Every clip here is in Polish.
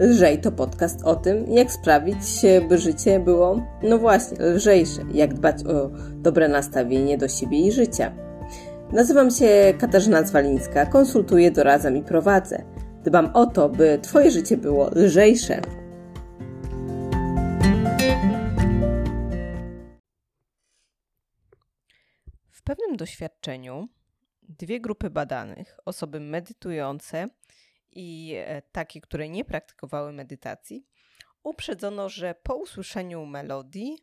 Lżej to podcast o tym, jak sprawić, by życie było, no właśnie, lżejsze, jak dbać o dobre nastawienie do siebie i życia. Nazywam się Katarzyna Zwalińska, konsultuję, doradzam i prowadzę. Dbam o to, by Twoje życie było lżejsze. W pewnym doświadczeniu dwie grupy badanych, osoby medytujące i e, takie, które nie praktykowały medytacji, uprzedzono, że po usłyszeniu melodii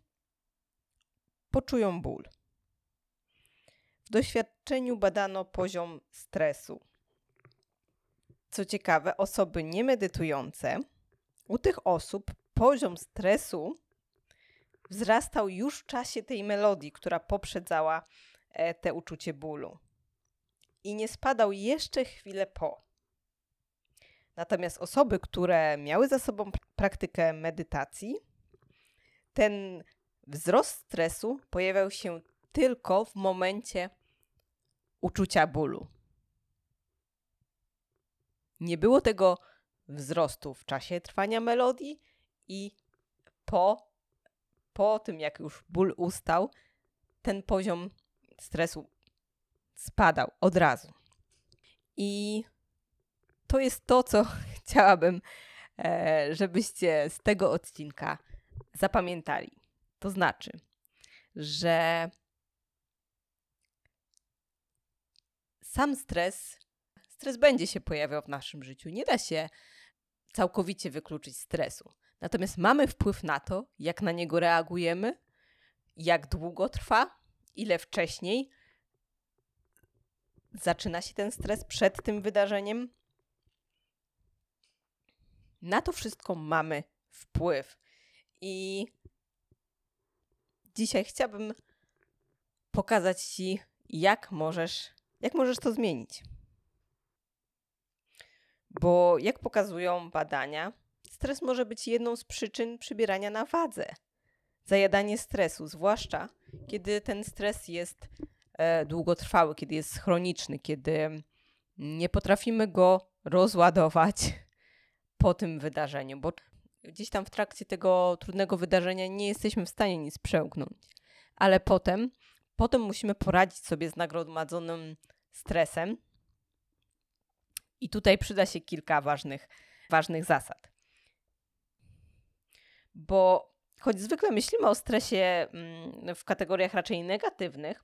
poczują ból. W doświadczeniu badano poziom stresu. Co ciekawe, osoby niemedytujące, u tych osób poziom stresu wzrastał już w czasie tej melodii, która poprzedzała e, te uczucie bólu. I nie spadał jeszcze chwilę po. Natomiast osoby, które miały za sobą praktykę medytacji, ten wzrost stresu pojawiał się tylko w momencie uczucia bólu. Nie było tego wzrostu w czasie trwania melodii i po, po tym, jak już ból ustał, ten poziom stresu spadał od razu. I to jest to, co chciałabym, e, żebyście z tego odcinka zapamiętali. To znaczy, że sam stres, stres będzie się pojawiał w naszym życiu. Nie da się całkowicie wykluczyć stresu. Natomiast mamy wpływ na to, jak na niego reagujemy, jak długo trwa, ile wcześniej zaczyna się ten stres przed tym wydarzeniem. Na to wszystko mamy wpływ. I dzisiaj chciałabym pokazać Ci, jak możesz, jak możesz to zmienić. Bo jak pokazują badania, stres może być jedną z przyczyn przybierania na wadze. Zajadanie stresu, zwłaszcza kiedy ten stres jest e, długotrwały, kiedy jest chroniczny, kiedy nie potrafimy go rozładować po tym wydarzeniu, bo gdzieś tam w trakcie tego trudnego wydarzenia nie jesteśmy w stanie nic przełknąć. Ale potem, potem musimy poradzić sobie z nagromadzonym stresem. I tutaj przyda się kilka ważnych, ważnych zasad. Bo choć zwykle myślimy o stresie mm, w kategoriach raczej negatywnych,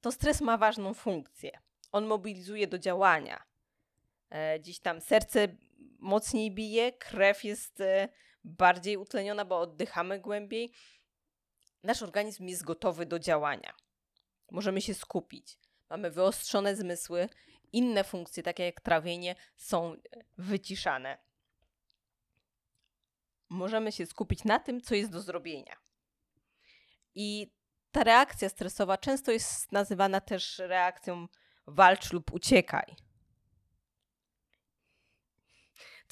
to stres ma ważną funkcję. On mobilizuje do działania. E, dziś tam serce mocniej bije, krew jest e, bardziej utleniona, bo oddychamy głębiej. Nasz organizm jest gotowy do działania. Możemy się skupić. Mamy wyostrzone zmysły, inne funkcje, takie jak trawienie, są e, wyciszane. Możemy się skupić na tym, co jest do zrobienia. I ta reakcja stresowa często jest nazywana też reakcją walcz lub uciekaj.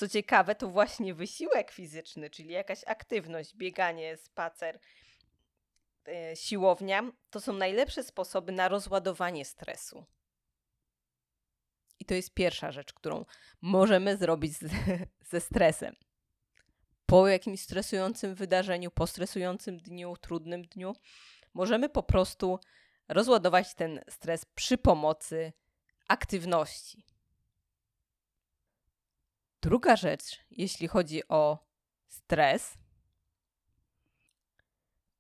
Co ciekawe, to właśnie wysiłek fizyczny, czyli jakaś aktywność, bieganie, spacer, e, siłownia, to są najlepsze sposoby na rozładowanie stresu. I to jest pierwsza rzecz, którą możemy zrobić z, ze stresem. Po jakimś stresującym wydarzeniu, po stresującym dniu, trudnym dniu, możemy po prostu rozładować ten stres przy pomocy aktywności. Druga rzecz, jeśli chodzi o stres,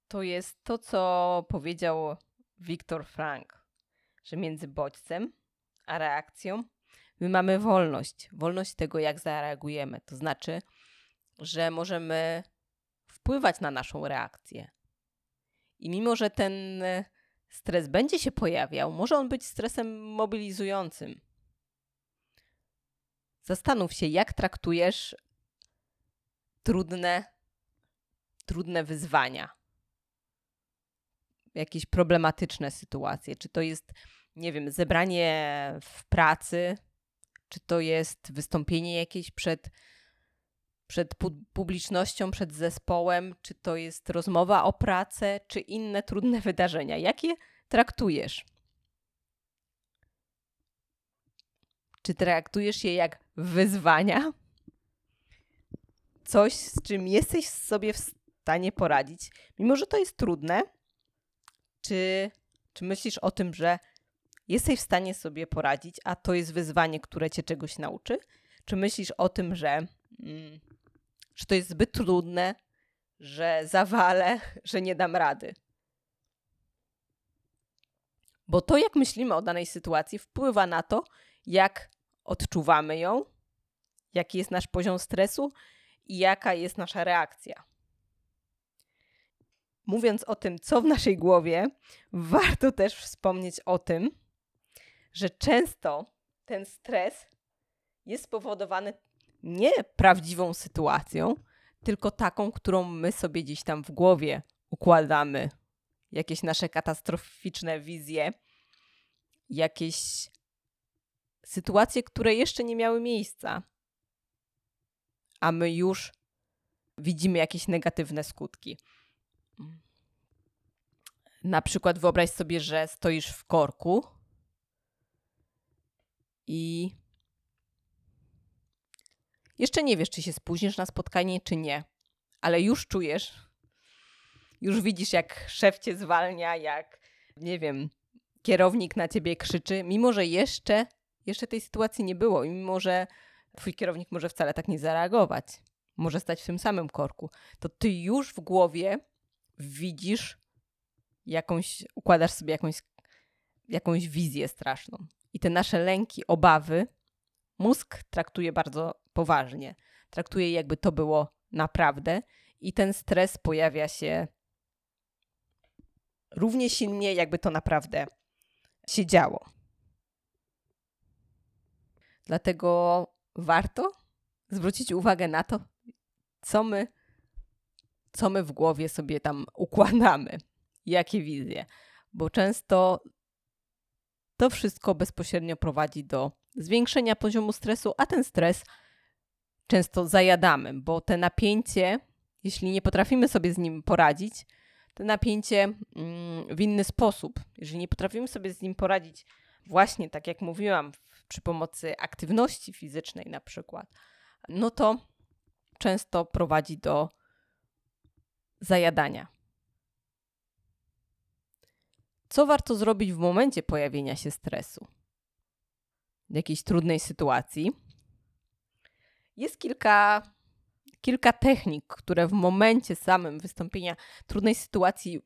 to jest to, co powiedział Viktor Frank, że między bodźcem a reakcją my mamy wolność, wolność tego, jak zareagujemy. To znaczy, że możemy wpływać na naszą reakcję. I mimo, że ten stres będzie się pojawiał, może on być stresem mobilizującym Zastanów się, jak traktujesz trudne, trudne wyzwania, jakieś problematyczne sytuacje. Czy to jest, nie wiem, zebranie w pracy, czy to jest wystąpienie jakieś przed, przed publicznością, przed zespołem, czy to jest rozmowa o pracę, czy inne trudne wydarzenia. Jakie traktujesz? Czy traktujesz je jak wyzwania? coś, z czym jesteś sobie w stanie poradzić, mimo że to jest trudne? Czy, czy myślisz o tym, że jesteś w stanie sobie poradzić, a to jest wyzwanie, które cię czegoś nauczy? Czy myślisz o tym, że, mm, że to jest zbyt trudne, że zawalę, że nie dam rady? Bo to, jak myślimy o danej sytuacji, wpływa na to, jak odczuwamy ją, jaki jest nasz poziom stresu i jaka jest nasza reakcja. Mówiąc o tym, co w naszej głowie, warto też wspomnieć o tym, że często ten stres jest spowodowany nie prawdziwą sytuacją, tylko taką, którą my sobie gdzieś tam w głowie układamy. Jakieś nasze katastroficzne wizje, jakieś sytuacje, które jeszcze nie miały miejsca, a my już widzimy jakieś negatywne skutki. Na przykład wyobraź sobie, że stoisz w korku i jeszcze nie wiesz, czy się spóźnisz na spotkanie, czy nie, ale już czujesz, już widzisz, jak szef cię zwalnia, jak, nie wiem, kierownik na ciebie krzyczy, mimo że jeszcze, jeszcze tej sytuacji nie było, mimo że twój kierownik może wcale tak nie zareagować, może stać w tym samym korku, to ty już w głowie widzisz jakąś, układasz sobie jakąś, jakąś wizję straszną. I te nasze lęki, obawy, mózg traktuje bardzo poważnie. Traktuje jakby to było naprawdę i ten stres pojawia się równie silnie, jakby to naprawdę się działo. Dlatego warto zwrócić uwagę na to, co my, co my w głowie sobie tam układamy, jakie wizje, bo często to wszystko bezpośrednio prowadzi do zwiększenia poziomu stresu, a ten stres często zajadamy, bo te napięcie, jeśli nie potrafimy sobie z nim poradzić, to napięcie mm, w inny sposób, jeżeli nie potrafimy sobie z nim poradzić, właśnie tak jak mówiłam, przy pomocy aktywności fizycznej na przykład, no to często prowadzi do zajadania. Co warto zrobić w momencie pojawienia się stresu? W jakiejś trudnej sytuacji? Jest kilka, kilka technik, które w momencie samym wystąpienia trudnej sytuacji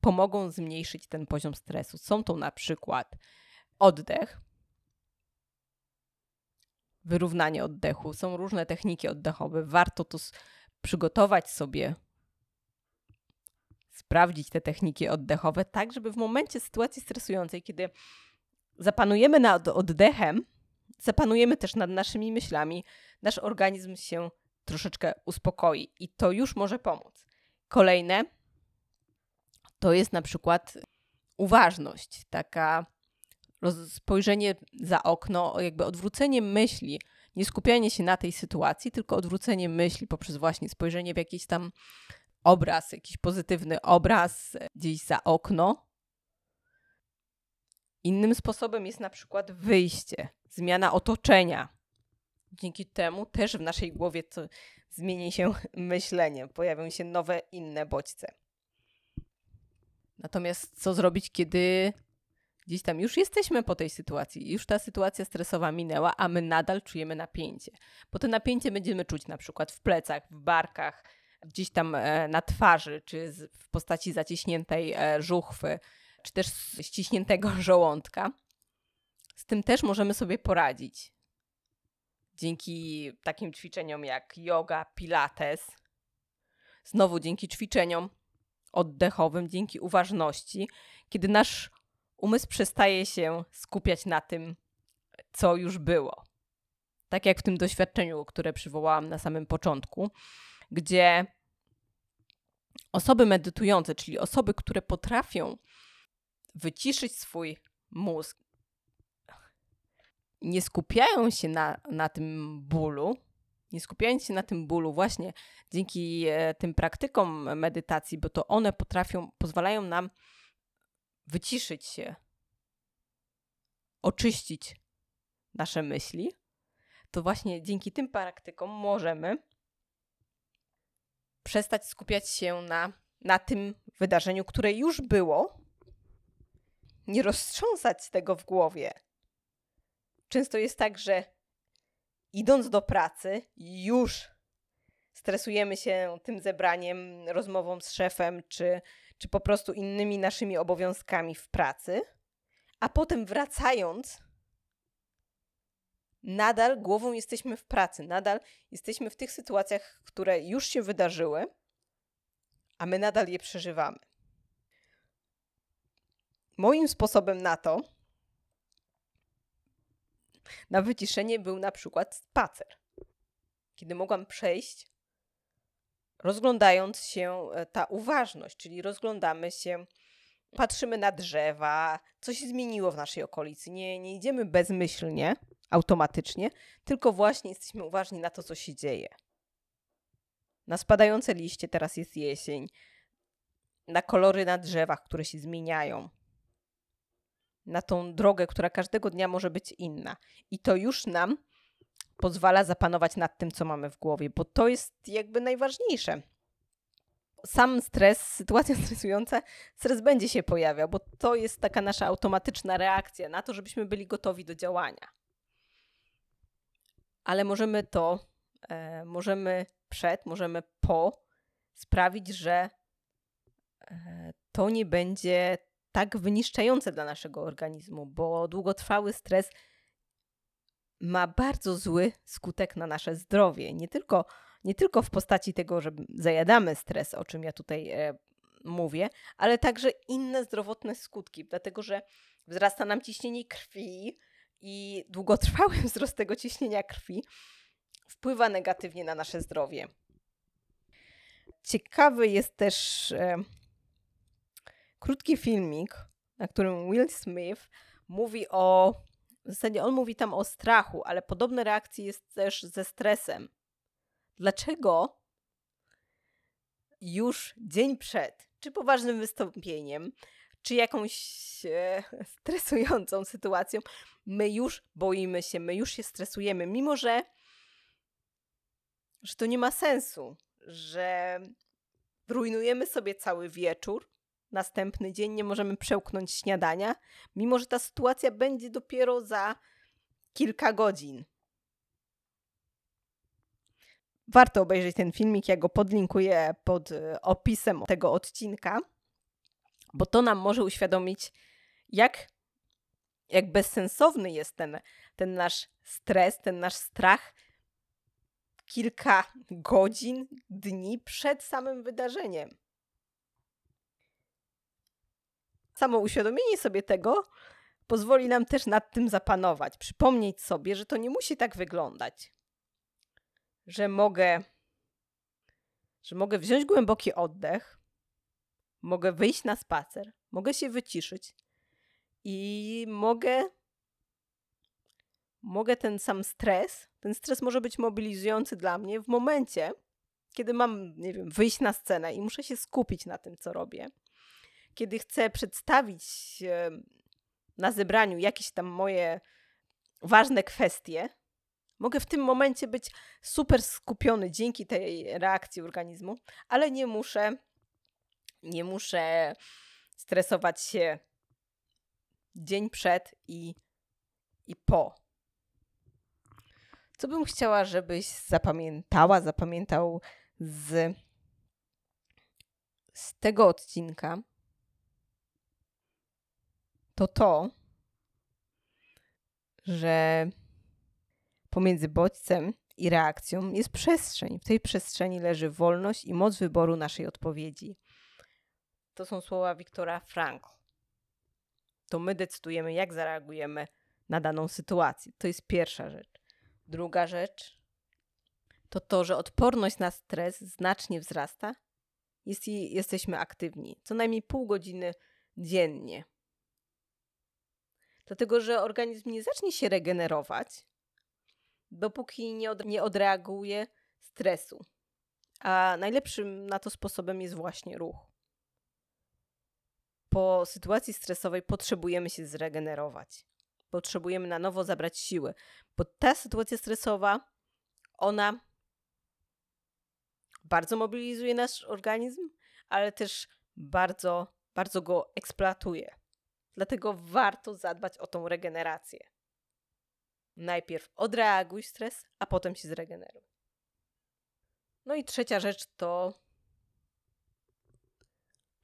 pomogą zmniejszyć ten poziom stresu. Są to na przykład oddech, wyrównanie oddechu, są różne techniki oddechowe. Warto to przygotować sobie, sprawdzić te techniki oddechowe, tak żeby w momencie sytuacji stresującej, kiedy zapanujemy nad oddechem, zapanujemy też nad naszymi myślami, nasz organizm się troszeczkę uspokoi i to już może pomóc. Kolejne to jest na przykład uważność, taka spojrzenie za okno, jakby odwrócenie myśli, nie skupianie się na tej sytuacji, tylko odwrócenie myśli poprzez właśnie spojrzenie w jakiś tam obraz, jakiś pozytywny obraz gdzieś za okno. Innym sposobem jest na przykład wyjście, zmiana otoczenia. Dzięki temu też w naszej głowie to zmieni się myślenie, pojawią się nowe, inne bodźce. Natomiast co zrobić, kiedy gdzieś tam już jesteśmy po tej sytuacji, już ta sytuacja stresowa minęła, a my nadal czujemy napięcie? Bo to napięcie będziemy czuć na przykład w plecach, w barkach, gdzieś tam e, na twarzy, czy w postaci zaciśniętej e, żuchwy, czy też ściśniętego żołądka. Z tym też możemy sobie poradzić. Dzięki takim ćwiczeniom jak yoga, pilates, znowu dzięki ćwiczeniom oddechowym, dzięki uważności, kiedy nasz umysł przestaje się skupiać na tym, co już było. Tak jak w tym doświadczeniu, które przywołałam na samym początku, gdzie osoby medytujące, czyli osoby, które potrafią wyciszyć swój mózg, nie skupiają się na, na tym bólu, nie skupiając się na tym bólu właśnie dzięki e, tym praktykom medytacji, bo to one potrafią, pozwalają nam wyciszyć się, oczyścić nasze myśli, to właśnie dzięki tym praktykom możemy przestać skupiać się na, na tym wydarzeniu, które już było, nie roztrząsać tego w głowie. Często jest tak, że idąc do pracy, już stresujemy się tym zebraniem, rozmową z szefem, czy, czy po prostu innymi naszymi obowiązkami w pracy, a potem wracając, nadal głową jesteśmy w pracy, nadal jesteśmy w tych sytuacjach, które już się wydarzyły, a my nadal je przeżywamy. Moim sposobem na to, na wyciszenie był na przykład spacer. Kiedy mogłam przejść, rozglądając się, e, ta uważność, czyli rozglądamy się, patrzymy na drzewa, co się zmieniło w naszej okolicy. Nie, nie idziemy bezmyślnie, automatycznie, tylko właśnie jesteśmy uważni na to, co się dzieje. Na spadające liście, teraz jest jesień, na kolory na drzewach, które się zmieniają, na tą drogę, która każdego dnia może być inna. I to już nam pozwala zapanować nad tym, co mamy w głowie, bo to jest jakby najważniejsze. Sam stres, sytuacja stresująca, stres będzie się pojawiał, bo to jest taka nasza automatyczna reakcja na to, żebyśmy byli gotowi do działania. Ale możemy to, e, możemy przed, możemy po sprawić, że e, to nie będzie tak wyniszczające dla naszego organizmu, bo długotrwały stres ma bardzo zły skutek na nasze zdrowie. Nie tylko, nie tylko w postaci tego, że zajadamy stres, o czym ja tutaj e, mówię, ale także inne zdrowotne skutki, dlatego że wzrasta nam ciśnienie krwi i długotrwały wzrost tego ciśnienia krwi wpływa negatywnie na nasze zdrowie. Ciekawy jest też e, krótki filmik, na którym Will Smith mówi o. W zasadzie on mówi tam o strachu, ale podobne reakcje jest też ze stresem. Dlaczego już dzień przed, czy poważnym wystąpieniem, czy jakąś e, stresującą sytuacją, my już boimy się, my już się stresujemy, mimo że, że to nie ma sensu, że rujnujemy sobie cały wieczór, następny dzień nie możemy przełknąć śniadania, mimo że ta sytuacja będzie dopiero za kilka godzin. Warto obejrzeć ten filmik, ja go podlinkuję pod e, opisem tego odcinka, bo to nam może uświadomić, jak, jak bezsensowny jest ten, ten nasz stres, ten nasz strach kilka godzin, dni przed samym wydarzeniem. Samo uświadomienie sobie tego pozwoli nam też nad tym zapanować, przypomnieć sobie, że to nie musi tak wyglądać. Że mogę że mogę wziąć głęboki oddech, mogę wyjść na spacer, mogę się wyciszyć i mogę mogę ten sam stres, ten stres może być mobilizujący dla mnie w momencie, kiedy mam, nie wiem, wyjść na scenę i muszę się skupić na tym, co robię kiedy chcę przedstawić na zebraniu jakieś tam moje ważne kwestie, mogę w tym momencie być super skupiony dzięki tej reakcji organizmu, ale nie muszę, nie muszę stresować się dzień przed i, i po. Co bym chciała, żebyś zapamiętała, zapamiętał z, z tego odcinka, to to, że pomiędzy bodźcem i reakcją jest przestrzeń. W tej przestrzeni leży wolność i moc wyboru naszej odpowiedzi. To są słowa Wiktora Frankl. To my decydujemy, jak zareagujemy na daną sytuację. To jest pierwsza rzecz. Druga rzecz to to, że odporność na stres znacznie wzrasta, jeśli jesteśmy aktywni. Co najmniej pół godziny dziennie. Dlatego, że organizm nie zacznie się regenerować, dopóki nie, od, nie odreaguje stresu. A najlepszym na to sposobem jest właśnie ruch. Po sytuacji stresowej potrzebujemy się zregenerować. Potrzebujemy na nowo zabrać siły, bo ta sytuacja stresowa, ona, bardzo mobilizuje nasz organizm, ale też bardzo, bardzo go eksploatuje. Dlatego warto zadbać o tą regenerację. Najpierw odreaguj stres, a potem się zregeneruj. No i trzecia rzecz to,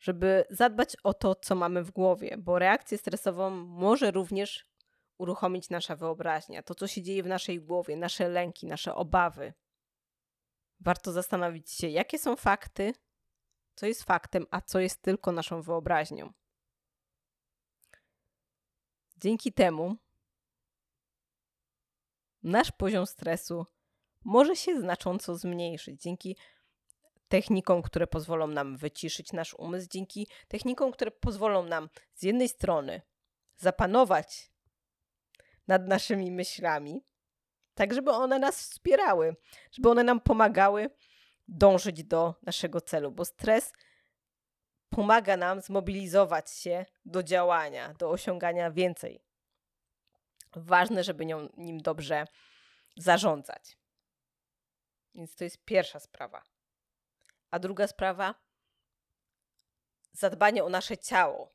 żeby zadbać o to, co mamy w głowie, bo reakcję stresową może również uruchomić nasza wyobraźnia, to, co się dzieje w naszej głowie, nasze lęki, nasze obawy. Warto zastanowić się, jakie są fakty, co jest faktem, a co jest tylko naszą wyobraźnią. Dzięki temu nasz poziom stresu może się znacząco zmniejszyć. Dzięki technikom, które pozwolą nam wyciszyć nasz umysł, dzięki technikom, które pozwolą nam z jednej strony zapanować nad naszymi myślami, tak żeby one nas wspierały, żeby one nam pomagały dążyć do naszego celu, bo stres pomaga nam zmobilizować się do działania, do osiągania więcej. Ważne, żeby nią, nim dobrze zarządzać. Więc to jest pierwsza sprawa. A druga sprawa zadbanie o nasze ciało,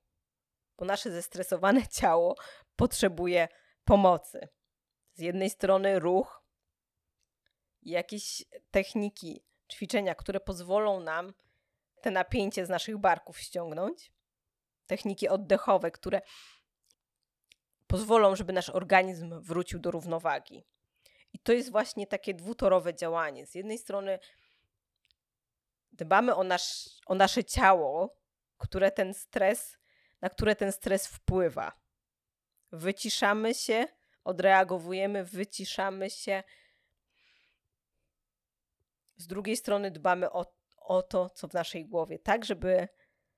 bo nasze zestresowane ciało potrzebuje pomocy. Z jednej strony ruch, jakieś techniki, ćwiczenia, które pozwolą nam te napięcie z naszych barków ściągnąć, techniki oddechowe, które pozwolą, żeby nasz organizm wrócił do równowagi. I to jest właśnie takie dwutorowe działanie. Z jednej strony dbamy o, nasz, o nasze ciało, które ten stres, na które ten stres wpływa. Wyciszamy się, odreagowujemy, wyciszamy się. Z drugiej strony dbamy o, o to, co w naszej głowie, tak, żeby,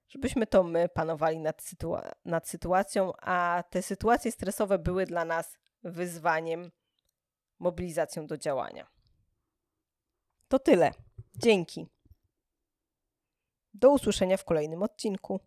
żebyśmy to my panowali nad, sytua- nad sytuacją, a te sytuacje stresowe były dla nas wyzwaniem, mobilizacją do działania. To tyle. Dzięki. Do usłyszenia w kolejnym odcinku.